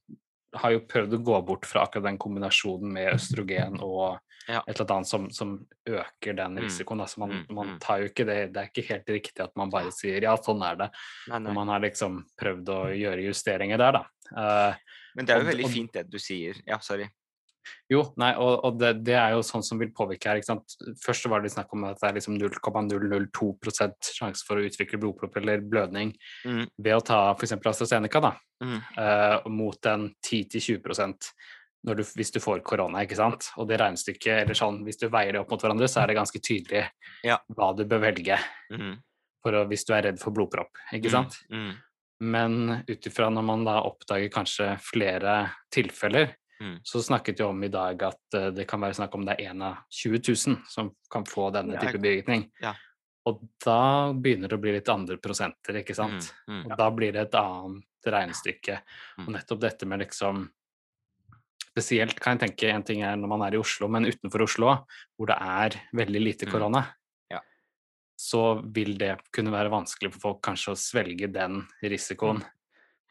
har jo prøvd å gå bort fra akkurat den kombinasjonen med østrogen og Ja. et eller annet som, som øker den Mm. risikoen. Altså man, Mm, man mm. tar jo ikke det Det er ikke helt riktig at man bare sier ja, sånn er det. Nei, nei. Man har liksom prøvd å gjøre justeringer der, da. Uh, Men det er jo og- veldig fint det du sier. Ja, sorry. Jo, nei, og, og det, det er jo sånn som vil påvirke her. ikke sant? Først var det snakk om at det er liksom 0,002 sjanse for å utvikle blodpropp eller blødning Mm, ved å ta f.eks. AstraZeneca, da, mm, uh, mot en 10-20% når du, hvis du får korona, ikke sant. Og det regnestykket, eller sånn, hvis du veier det opp mot hverandre, så er det ganske tydelig Ja. hva du bør velge mm, å, hvis du er redd for blodpropp, ikke sant. Mm, mm, Men ut ifra når man da oppdager kanskje flere tilfeller, Mm. så snakket vi om i dag at eh, det kan være snakk om det er én av 20 000 som kan få denne type bivirkning. ja. Og da begynner det å bli litt andre prosenter, ikke sant. mm, mm. Og da blir det et annet regnestykke. Og Mm. nettopp dette med liksom Spesielt kan jeg tenke en ting er når man er i Oslo, men utenfor Oslo, hvor det er veldig lite Mm. korona, Ja. så vil det kunne være vanskelig for folk kanskje å svelge den risikoen Mm.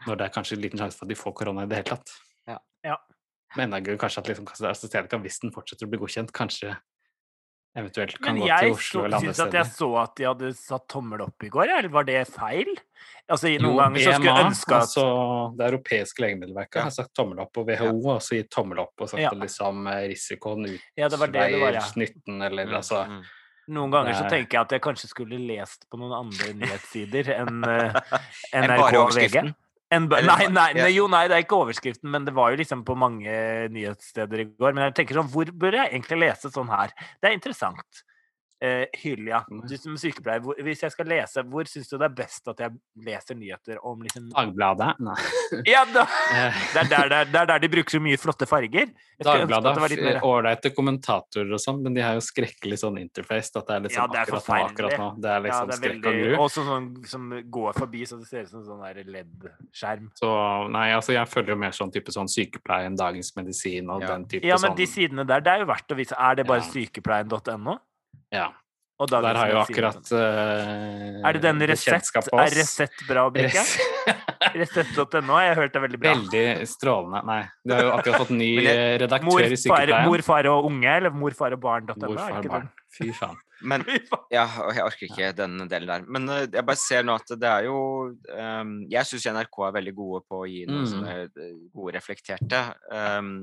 når det er kanskje en liten sjanse for at de får korona i det hele tatt. Ja. Ja. Men enda gøy kanskje at liksom, AstraZeneca, hvis den fortsetter å bli godkjent, kanskje eventuelt kan gå til Oslo eller andre steder. Men jeg syns at jeg så at de hadde satt tommel opp i går, eller var det feil? Altså, noen Jo, ganger så skulle jeg ønske at altså Det europeiske legemiddelverket, Ja. har sagt tommel opp, og WHO har også gitt tommel opp og sagt Ja. at liksom eh, risikoen Ja, det var det det var, utveier ja. nytten, eller Mm, altså mm. Noen ganger så tenker jeg at jeg kanskje skulle lest på noen andre nyhetssider enn uh, NRK og VG. Nei, nei, nei, jo, nei, det er ikke overskriften, men det var jo liksom på mange nyhetssteder i går. Men jeg tenker sånn, hvor bør jeg egentlig lese sånn her? Det er interessant. Eh, Hylja, du som sykepleier, hvor, hvis jeg skal lese, hvor syns du det er best at jeg leser nyheter om liksom Dagbladet? Nei. Ja, da, Eh, det, er der, det, er, er der de bruker så mye flotte farger. Dagbladet det har ålreite kommentatorer og sånn, men de har jo skrekkelig sånn interface. At det er liksom Ja, det er akkurat nå, akkurat nå. Det er ja, liksom det er skrekk og gru. Og sånn som går forbi, så det ser ut som sånn der LED-skjerm. Så nei, altså jeg følger jo mer sånn type sånn sykepleien, Dagens Medisin og Ja. den type Ja, men sånn de sidene der, det er jo verdt å vise. Er det bare Ja. sykepleien.no? Ja. Og Der har jo akkurat uh, Er det den Resett? Er Resett bra, Brikke? Resett.no har jeg hørt er veldig bra. Veldig strålende. Nei, du har jo akkurat fått ny eh, redaktør Mor, i sykepleien. mor, far og unge, eller mor, far og barn.no? Mor, er far, barn. Fy faen. Men. Ja, jeg orker ikke den delen der. Men eh, jeg bare ser nå at det er jo um, Jeg syns NRK er veldig gode på å gi noen Mm. sånne eh, gode, reflekterte ehm,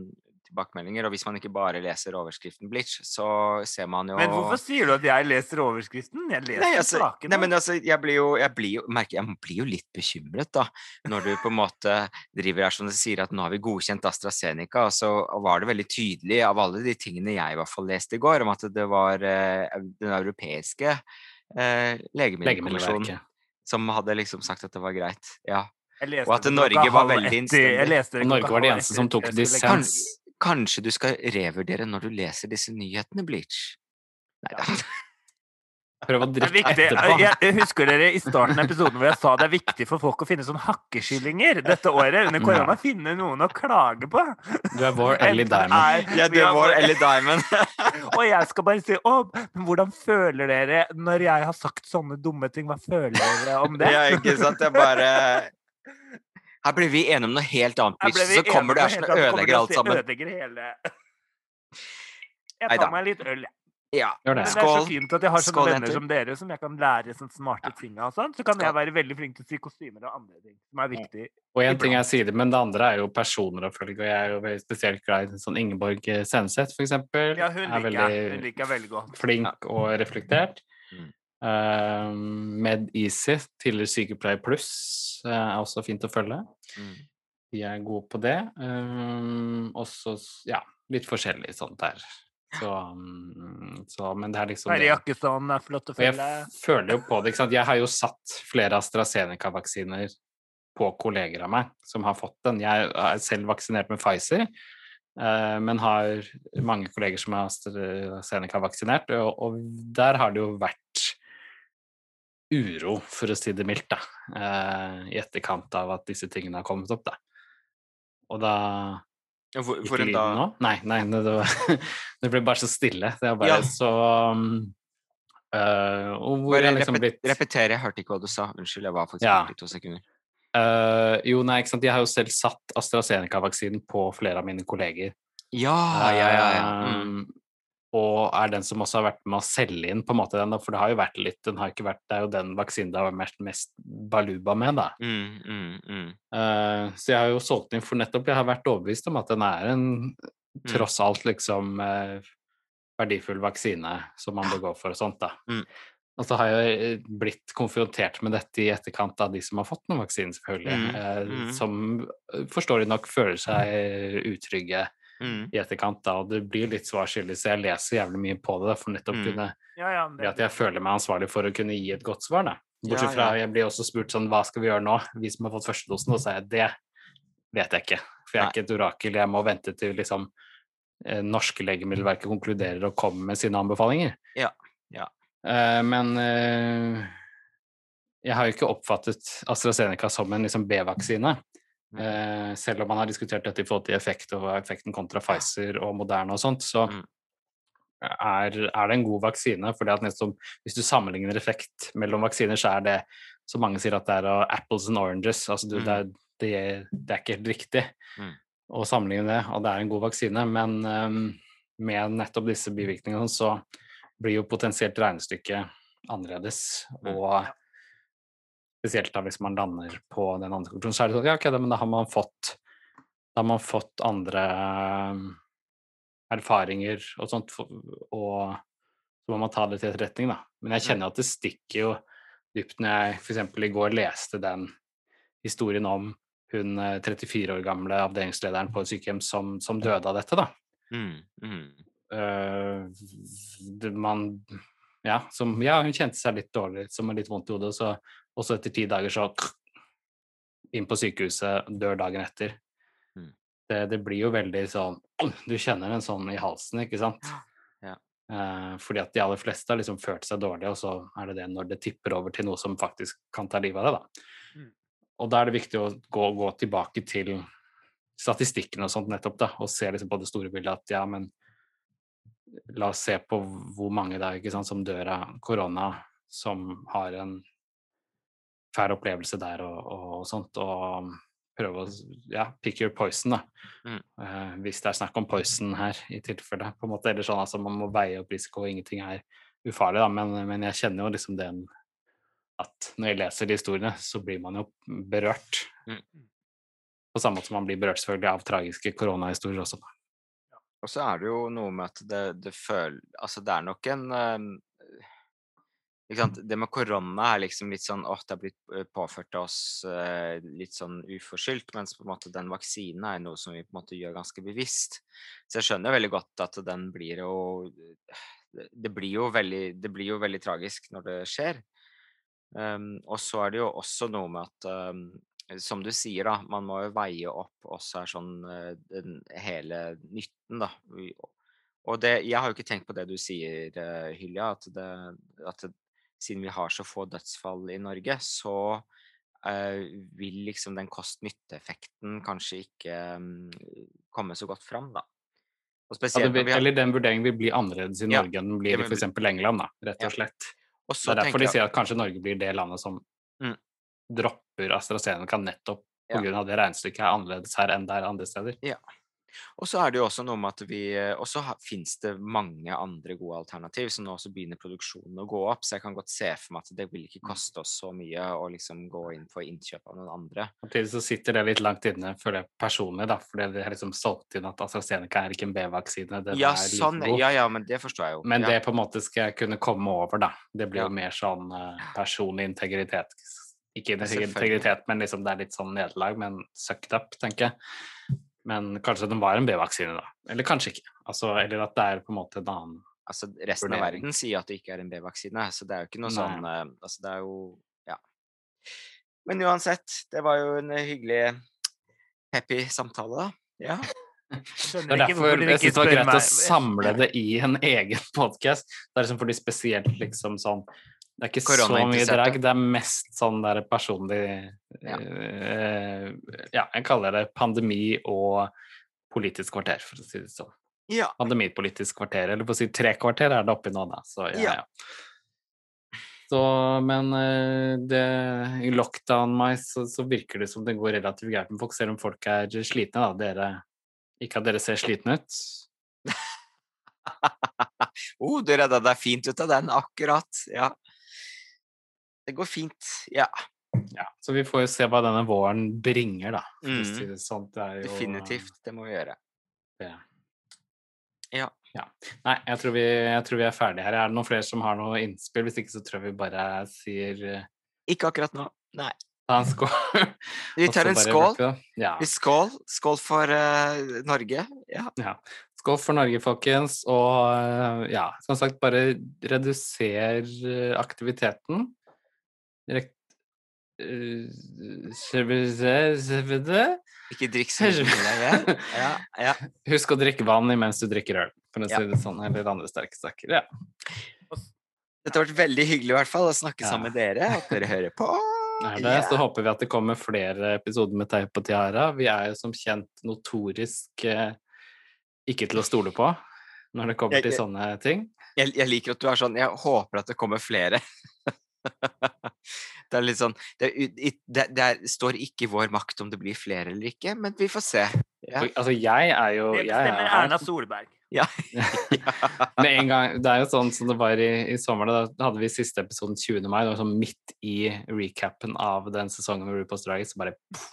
tilbakemeldinger. Og hvis man ikke bare leser overskriften Blitch, så ser man jo Men hvorfor sier du at jeg leser overskriften? Jeg leser Nei, altså, sakene. nei, men altså, jeg blir jo, jeg blir jo, merker, jeg blir jo litt bekymret, da. Når du på en måte driver her som du sier at nå har vi godkjent AstraZeneca, og så var det veldig tydelig av alle de tingene jeg i hvert fall leste i går, om at det var eh, den europeiske eh, legemiddelkommisjonen som hadde liksom sagt at det var greit. Ja. Og at Norge var veldig ett jeg leste det Norge var de eneste som tok dissens. Kanskje, du skal revurdere når du leser disse nyhetene, Bleach? Nei da. Prøv å Det drikke etterpå. Jeg, jeg husker dere i starten av episoden hvor jeg sa det er viktig for folk å finne sånn hakkeskyllinger dette året under korona. Finne noen å klage på. Du er vår Ellie Diamond. er- Ja, du er vår- Ellie Diamond. Og jeg skal bare si å, men hvordan føler dere når jeg har sagt sånne dumme ting? Hva føler dere om det? Ja, ikke sant? Jeg bare Her blir vi enige om noe helt annet, ble vi så kommer du her og det ødelegger alt sammen. Ødelegger hele Jeg tar meg litt øl, jeg. Ja. Gjør det. Det er så fint at jeg har sånne Skål, venner jenter. som dere, som jeg kan lære sånne smarte ting av. Sånn. Så kan Skål. jeg være veldig flink til å si kostymer og andre ting som er viktig. Og en ting er sider, men det andre er jo personer å følge. Og jeg er jo veldig spesielt glad i sånn Ingeborg Senseth, for eksempel. Ja, hun er liker jeg. Hun veldig liker jeg veldig godt. flink og reflektert. Mm. Um, Med Easy, tidligere Sykepleier pluss, uh, er også fint å følge. Mm. De er gode på det. Uh, og så, ja, litt forskjellig sånt der. Så, um, så Men det er liksom det. Jakkesson er flott å følge. jeg føler jo på det, ikke sant. Jeg har jo satt flere AstraZeneca-vaksiner på kolleger av meg som har fått den. Jeg er selv vaksinert med Pfizer, eh, men har mange kolleger som er AstraZeneca-vaksinert, og, og der har det jo vært uro, for å si det mildt, da, eh, i etterkant av at disse tingene har kommet opp, da. Og da Ja, for, for en dag? da nå? Nei, nei, det, var, det ble bare så stille. Det er bare Ja. så um, uh, Og hvor Bare liksom blitt repetere, jeg hørte ikke hva du sa. Unnskyld, jeg var faktisk Ja. i to sekunder. Uh, Jo, nei, ikke sant. Jeg har jo selv satt AstraZeneca-vaksinen på flere av mine kolleger. Ja, ja, ja. ja. Mm. Og er den som også har vært med å selge inn på en måte den, for det har jo vært litt den har ikke vært, Det er jo den vaksinen det har vært mest, baluba med, da. Mm, mm, mm. Uh, så jeg har jo solgt den inn for nettopp Jeg har vært overbevist om at den er en tross alt liksom uh, verdifull vaksine som man bør gå for og sånt, da. Mm. Og så har jeg eh, blitt konfrontert med dette i etterkant av de som har fått noen vaksine, selvfølgelig. Mm, mm. Som forståelig nok føler seg utrygge Mm. i etterkant, da. Og det blir litt svar skyldig, så jeg leser jævlig mye på det, da, for nettopp Mm. kunne Ja, ja, det... at jeg føler meg ansvarlig for å kunne gi et godt svar, da. Bortsett fra ja. jeg blir også spurt sånn hva skal vi gjøre nå, vi som har fått førstedosen, og så sier jeg det vet jeg ikke. For jeg er Nei. ikke et orakel, jeg må vente til liksom eh, norske legemiddelverket konkluderer og kommer med sine anbefalinger. Ja, ja. Uh, men uh, jeg har jo ikke oppfattet AstraZeneca som en liksom B-vaksine. Mm. Eh, selv om man har diskutert dette i forhold til effekt og effekten kontra Pfizer og Moderna og sånt, så Mm. er, er det en god vaksine. For hvis du sammenligner effekt mellom vaksiner, så er det som mange sier at det er apples and oranges. Altså du, Mm. det, er, det, er- det er ikke helt riktig Mm. å sammenligne det, og det er en god vaksine. Men um, med nettopp disse bivirkningene så blir jo potensielt regnestykket annerledes. Mm. Og spesielt da hvis man lander på den andre konklusjonen, så er det sånn ja, ok, da, men da har man fått da har man fått andre ehm, erfaringer og sånt, og så må man ta det til etterretning, da. Men jeg kjenner at det stikker jo dypt når jeg f.eks. i går leste den historien om hun eh, 34 år gamle avdelingslederen på et sykehjem som, som døde av dette, da. Mm, mm. Uh, man Ja, som, ja, hun kjente seg litt dårlig, som med litt vondt i hodet, og så også etter ti dager så inn på sykehuset, dør dagen etter. Mm. Det, det blir jo veldig sånn Du kjenner en sånn i halsen, ikke sant? Ja. Eh, fordi at de aller fleste har liksom følt seg dårlige, og så er det det når det tipper over til noe som faktisk kan ta livet av det, da. Mm. Og da er det viktig å gå, gå tilbake til statistikken og sånt nettopp, da, og se liksom på det store bildet at ja, men la oss se på hvor mange det er ikke sant, som dør av korona, som har en fæl opplevelse der og, og sånt, og prøve å ja, pick your poison, da. Mm. Uh, hvis det er snakk om poison her, i tilfelle. på en måte, Eller sånn altså man må veie opp risiko, og ingenting er ufarlig, da, men, men jeg kjenner jo liksom den at når jeg leser de historiene, så blir man jo berørt. Mm. På samme måte som man blir berørt selvfølgelig av tragiske koronahistorier også. da. Og så er det jo noe med at det, det føler Altså, det er nok en eh? Det med korona er liksom litt sånn åh, det har blitt eh, påført oss eh, litt sånn uforskyldt, mens på en måte den vaksinen er noe som vi på en måte gjør ganske bevisst. Så jeg skjønner veldig godt at den blir jo Det, det blir jo veldig Det blir jo veldig tragisk når det skjer. Um, og så er det jo også noe med at um, som du sier, da, man må jo veie opp også her sånn eh, den hele nytten, da. Og det, jeg har jo ikke tenkt på det du sier, eh, Hylja, at, det, at det, siden vi har så få dødsfall i Norge, så eh, vil liksom den kost-nytte-effekten kanskje ikke mm, komme så godt fram, da. Og Ja, vil, eller den vurderingen vil bli annerledes i Ja, Norge enn den blir i f.eks. England, da, rett og slett. Og Det er derfor de sier at kanskje Norge blir det landet som Mm. dropper AstraZeneca nettopp Ja. pga. av det regnestykket er annerledes her enn det er andre steder. Og så er det jo også noe med at vi Og så fins det mange andre gode alternativ, så nå også begynner produksjonen å gå opp. Så jeg kan godt se for meg at det vil ikke koste oss så mye å liksom gå inn for innkjøp av noen andre. Samtidig så sitter det litt langt inne for det personlig, da, for det er liksom solgt inn at AstraZeneca er ikke en B-vaksine. Ja, sånn. Ja, ja, men det forstår jeg jo. Men ja. det på en måte skal jeg kunne komme over, da. Det blir jo mer sånn eh, personlig integritet. Ikke integritet, men liksom det er litt sånn nederlag, men sucked up, tenker jeg. Men kanskje den var en B-vaksine, da. Eller kanskje ikke. Altså, eller at det er på en måte en annen Altså, resten av verden sier at det ikke er en B-vaksine, så det er jo ikke noe Nei. sånn Altså, det er jo Ja. Men uansett, det var jo en hyggelig, happy samtale, da. Ja. Det er derfor jeg syns det var greit greit å samle det i en egen podkast. Det er liksom fordi spesielt liksom sånn Det er ikke så mye drag, det er mest sånn der personlig Ja. Uh, ja, jeg kaller det pandemi og politisk kvarter, for å si det sånn. Ja. Pandemipolitisk kvarter, eller for å si tre kvarter er det oppi nå, da. Så ja, Ja. ja. Så, men uh, det, i lockdown meg så, så virker det som det går relativt greit med folk, selv om folk er slitne, da. Dere, ikke at dere ser slitne ut. Oh, du redda deg fint ut av den, akkurat. Ja. Det går fint. Ja. Ja, så vi får jo se hva denne våren bringer, da. Mm. Sånt, det sånn. Jo, Definitivt. Det må vi gjøre. Det. Ja. Nei, jeg tror, vi, jeg tror vi er ferdige her. Er det noen flere som har noe innspill? Hvis ikke så tror jeg vi bare sier eh, Ikke akkurat nå. Nei. ta en skål. Vi tar en skål. Ja. Vi Skål. Skål for uh, Norge. Ja. ja. Skål for Norge, folkens. Og eh, ja, som sagt, bare reduser aktiviteten. Rek eh, Ikke drikk så mye igjen. Ja, ja. Husk å drikke vann imens du drikker øl, for å si det sånn. Eller andre sterke saker. Ja. Dette har vært veldig hyggelig i hvert fall å snakke Ja. sammen med dere. At dere hører på. Det, Så håper vi at det kommer flere episoder med Teip og Tiara. Vi er jo som kjent notorisk eh, ikke til å stole på når det kommer Jeg- til jeg- sånne ting. Jeg, jeg liker at du er sånn Jeg håper at det kommer flere. det er litt sånn det, er det, det er, står ikke i vår makt om det blir flere eller ikke, men vi får se. Ja. Altså, jeg er jo Det jeg er bestemmer Erna Solberg. Ja. med en gang. Det er jo sånn som det var i, i sommer. Da da hadde vi siste episoden 20. mai. Det var sånn midt i recapen av den sesongen med RuPaul's Drag så bare pff,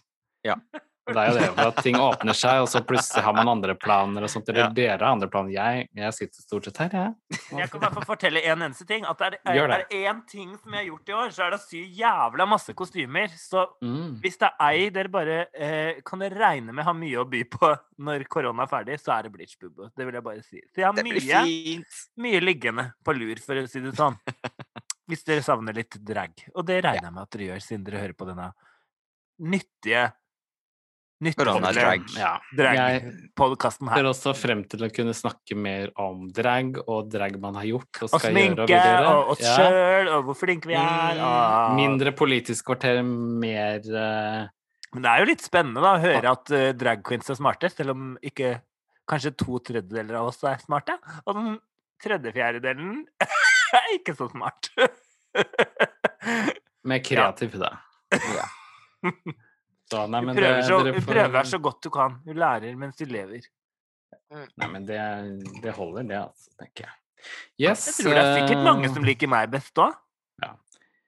Ja. Det er jo det for at ting åpner seg, og så plutselig har man andre planer og sånt. Eller Ja. dere har andre planer. Jeg, jeg sitter stort sett her, jeg. Jeg kan bare få fortelle en eneste ting. At det er, er, én ting som jeg har gjort i år, så er det å sy jævla masse kostymer. Så Mm. hvis det er ei dere bare eh, kan dere regne med har mye å by på når korona er ferdig, så er det Bleach Bubbo. Det vil jeg bare si. Så jeg har mye, mye liggende på lur, for å si det sånn. Hvis dere savner litt drag. Og det regner jeg med at dere gjør, siden dere hører på denne nyttige Korona-drag. Ja. Jeg drag-podkasten her. ser også frem til å kunne snakke mer om drag og drag man har gjort og Og skal og sminke, gjøre. og oss Ja. sjøl, og hvor flinke vi er. Mm, Og... Mindre politisk kvarter, mer uh... Men det er jo litt spennende da, å høre at uh, drag queens er smarte, selv om ikke kanskje to tredjedeler av oss er smarte. Og den tredje fjerdedelen er ikke så smart. mer kreativ, da. Ja. Så, nei, Du prøver, det, så, dere du prøver så godt du kan. Du lærer mens du lever. Nei, men det, det holder, det, altså, tenker jeg. Yes. Jeg tror det er sikkert mange eh, som liker meg best òg.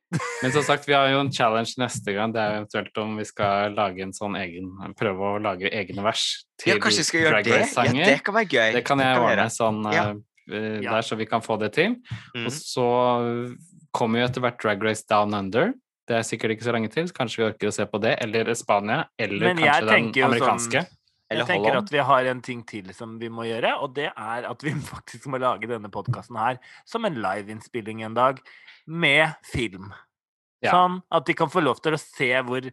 Men som sagt, vi har jo en challenge neste gang. Det er eventuelt om vi skal lage en sånn egen Prøve å lage egne vers Ja, til kanskje vi skal gjøre Drag Race-sanger. det kan være gøy. det kan jeg ordne sånn Ja. eh, Ja. der, så vi kan få det til. Mm. Og så kommer jo etter hvert Drag Race Down Under. Det er sikkert ikke så lenge til. Kanskje vi orker å se på det. Eller Spania. Eller Men kanskje den tenker jo sånn- Jeg tenker Holland. at vi har en ting til som vi må gjøre, og det er at vi faktisk må lage denne podkasten her som en liveinnspilling en dag, med film. Ja. Sånn at de kan få lov til å se hvor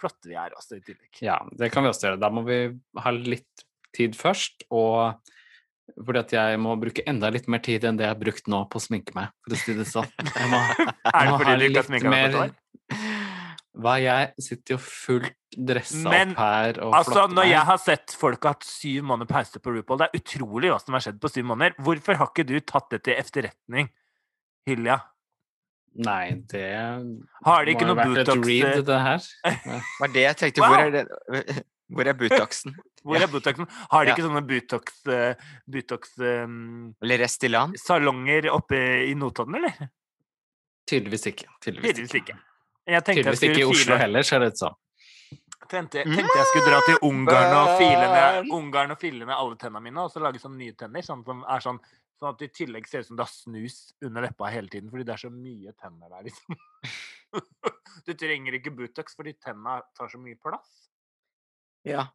flotte vi er også, i tillegg. Ja, det kan vi også gjøre. Da må vi ha litt tid først, og fordi at jeg må bruke enda litt mer tid enn det jeg har brukt nå på å sminke meg, for å si det sånn. Jeg må, jeg må ha litt sminket deg på et år? Hva, jeg sitter jo fullt dressa Men, opp her og Altså, flotter når jeg har sett folk ha hatt syv måneder pause på RuPaul, det er utrolig hva som har skjedd på syv måneder. Hvorfor har ikke du tatt det til efterretning, Hilja? Nei, det Har det ikke noe butox? Botox read, eh, det her. var det jeg tenkte. Wow. Hvor er det Hvor er Botoxen? Hvor er Botoxen? Har de Ja. ikke sånne Botox, eh, Botox um, Eller Restylane? salonger oppe i Notodden, eller? Tydeligvis ikke. Tydeligvis, Tydeligvis ikke. Jeg Tydeligvis ikke i Oslo file, heller, ser det ut som. tenkte, tenkte jeg skulle dra til Ungarn og file med, Ungarn og file med alle tennene mine, og så lage sånne nye tenner, sånn, som er sånn, sånn at det i tillegg ser ut som det har snus under leppa hele tiden, fordi det er så mye tenner der, liksom. Du trenger ikke Butox fordi tennene tar så mye plass. Ja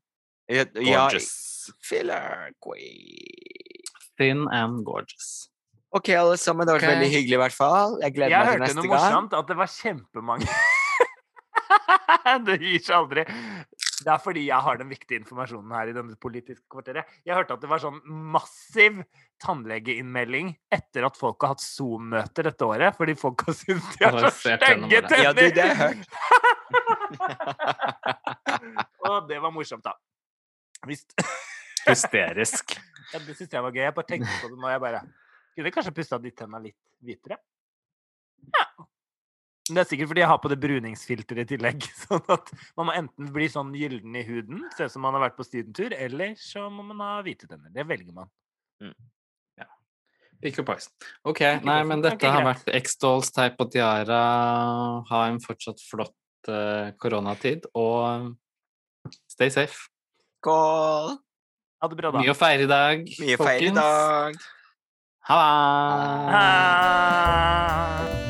Gorgeous. filler queen. Thin and gorgeous. OK, alle sammen. Det har vært okay. veldig hyggelig, i hvert fall. Jeg gleder Jeg meg til neste gang. Jeg hørte noe morsomt, at det var kjempemange Det gir seg aldri. Det er fordi jeg har den viktige informasjonen her i denne politiske kvarteret. Jeg hørte at det var sånn massiv tannlegeinnmelding etter at folk har hatt Zoom-møter dette året, fordi folk har syntes de har Har så stenge stygge det. Ja, du, det har jeg hørt. Og det var morsomt, da. Visst. Hysterisk. Ja, det syns jeg var gøy. Jeg bare tenkte på det nå. Jeg bare Kunne kanskje pussa de tenna litt hvitere? Ja. Men det er sikkert fordi jeg har på det bruningsfilteret i tillegg. Sånn at man må enten bli sånn gylden i huden, se ut som man har vært på sydentur, eller så må man ha hvite tenner. Det velger man. Pick your poison. OK, nei, men dette dette har vært X-Dolls, Teip og Tiara. Ha en fortsatt flott uh, koronatid, og stay safe. Skål! Ha det bra, da. Mye å feire i dag, Mye feil i folkens. dag. Ha det! Ha